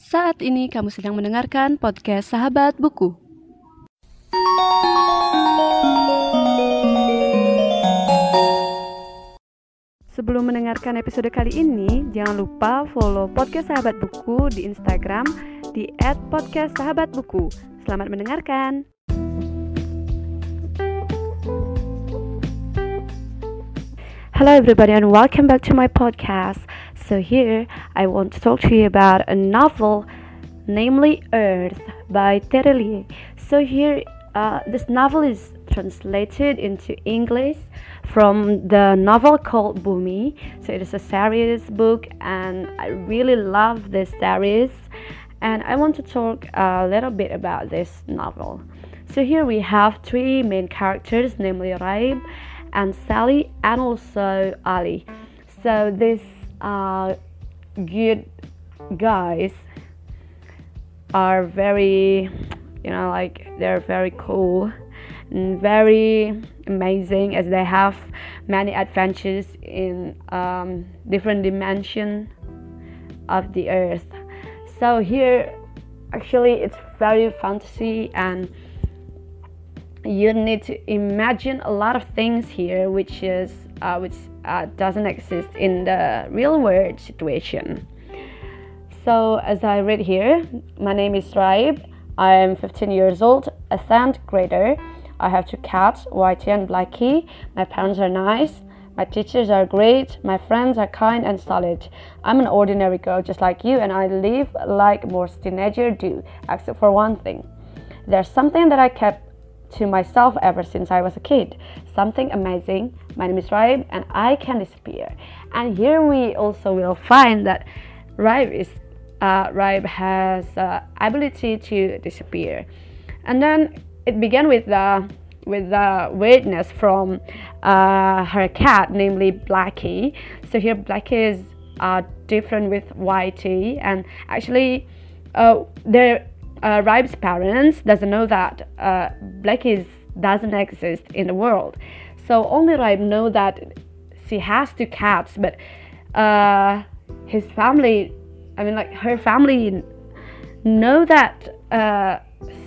Saat ini kamu sedang mendengarkan podcast Sahabat Buku. Sebelum mendengarkan episode kali ini, jangan lupa follow podcast Sahabat Buku di Instagram di @podcastsahabatbuku. Selamat mendengarkan. Hello everybody and welcome back to my podcast. So here I want to talk to you about a novel namely Earth by Tere Liye. So here uh, this novel is translated into English from the novel called Bumi. So it is a series book and I really love this series and I want to talk a little bit about this novel. So here we have three main characters namely Raib and Sally and also Ali. So these uh, good guys are very, you know, like they're very cool and very amazing as they have many adventures in um, different dimension of the earth. So here, actually, it's very fantasy and you need to imagine a lot of things here which is uh, which uh, doesn't exist in the real world situation. So as i read here my name is Raib. i am 15 years old a 10th grader. I have two cats whitey and blackie. My parents are nice. My teachers are great. My friends are kind and solid. I'm an ordinary girl just like you and i live like most teenagers do except for one thing. There's something that i kept to myself ever since I was a kid. Something amazing. My name is Raib and I can disappear. And here we also will find that Raib is uh, Raib has uh, ability to disappear. And then it began with the with the weirdness from uh, her cat, namely Blackie. So here Blackie is uh, different with Whitey, and actually, uh, there uh, Raib's parents doesn't know that uh, Blackie doesn't exist in the world. So only Raib know that she has two cats, but uh, his family, I mean, like her family, know that uh,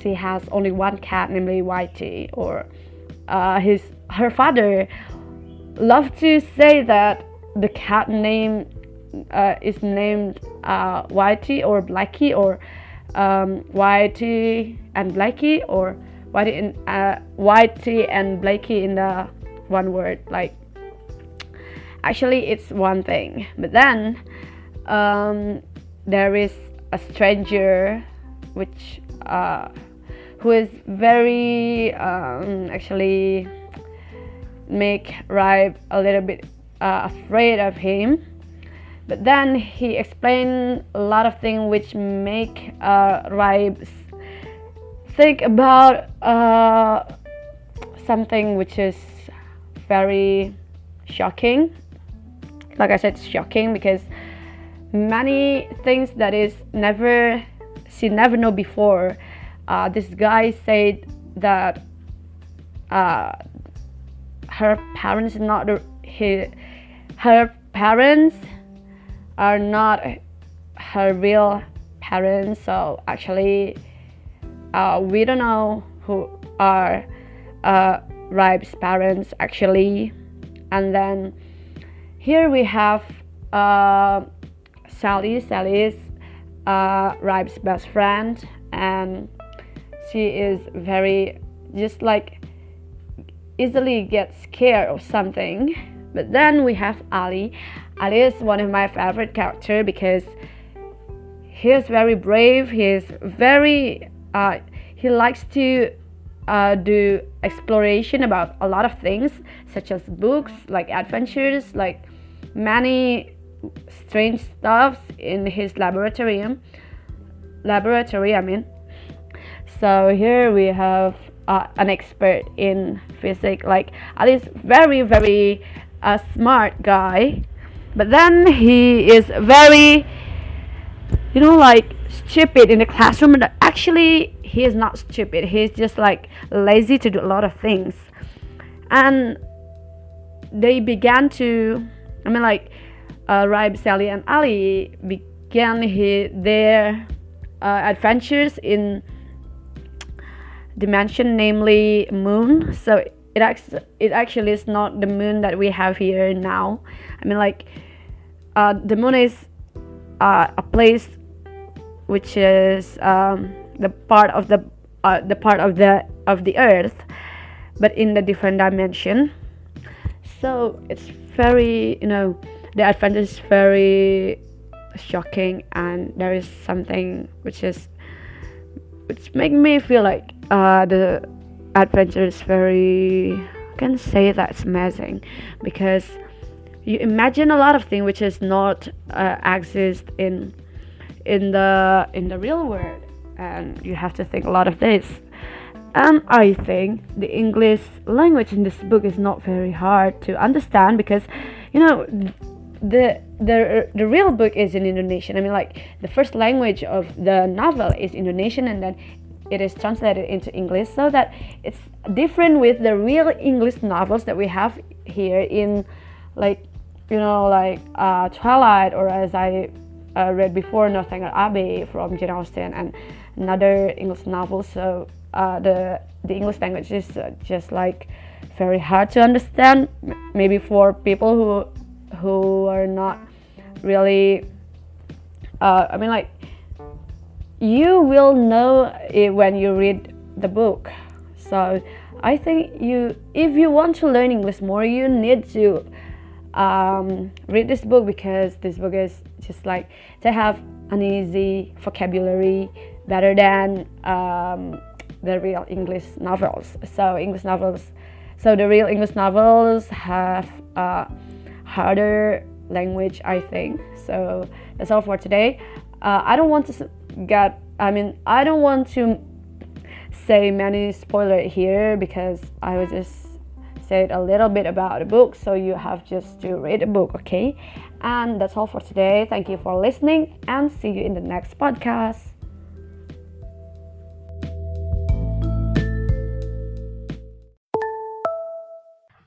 she has only one cat, namely Whitey, or uh, his her father loved to say that the cat name uh, is named uh, Whitey or Blackie or um, Whitey and Blackie or Whitey and uh, Whitey and Blackie in the one word like actually it's one thing. But then um, there is a stranger which uh, who is very um, actually make Raib a little bit uh, afraid of him but then he explained a lot of things which make uh, Raib think about uh, something which is very shocking. Like I said, shocking because many things that is never she never know before. Uh, this guy said that uh, her parents not her parents are not her real parents so actually uh, we don't know who are uh, Raib's parents actually. And then here we have uh, Sally. Sally is uh, Raib's best friend and she is very just like easily gets scared of something. But then we have Ali Ali is one of my favorite characters because he is very brave. He is very uh, he likes to uh, do exploration about a lot of things, such as books, like adventures, like many strange stuffs in his laboratory. Laboratory, I mean. So here we have uh, an expert in physics. Like Ali is very, very uh, smart guy but then he is very, you know, like stupid in the classroom. But actually, he is not stupid. He's just like lazy to do a lot of things. And they began to, I mean, like, uh, Raib, Sally, and Ali began he, their uh, adventures in dimension, namely moon. So it actually it actually is not the moon that we have here now. I mean, like uh, the moon is uh, a place which is um, the part of the uh, the part of the of the earth, but in the different dimension. So it's very you know the adventure is very shocking and there is something which is which make me feel like uh, the adventure is very I can say that's amazing because you imagine a lot of things which is not uh, exist in in the in the real world. And you have to think a lot of this. And i think the english language in this book is not very hard to understand because you know the the the real book is in indonesian. I mean like the first language of the novel is indonesian and then it is translated into english so that it's different with the real english novels that we have here in like you know like uh, twilight or as i uh, read before Northanger Abbey from Jane Austen and another English novel. So uh, the the English language is uh, just like very hard to understand. Maybe for people who who are not really. Uh, I mean, like you will know it when you read the book. So I think you, if you want to learn English more, you need to um, read this book because this book is just like to have an easy vocabulary better than um, the real English novels. So English novels, so the real English novels have a harder language, I think. So that's all for today. Uh, I don't want to get. I mean, I don't want to say many spoiler here because I was just said a little bit about the book, so you have just to read the book, okay? And that's all for today. Thank you for listening and see you in the next podcast.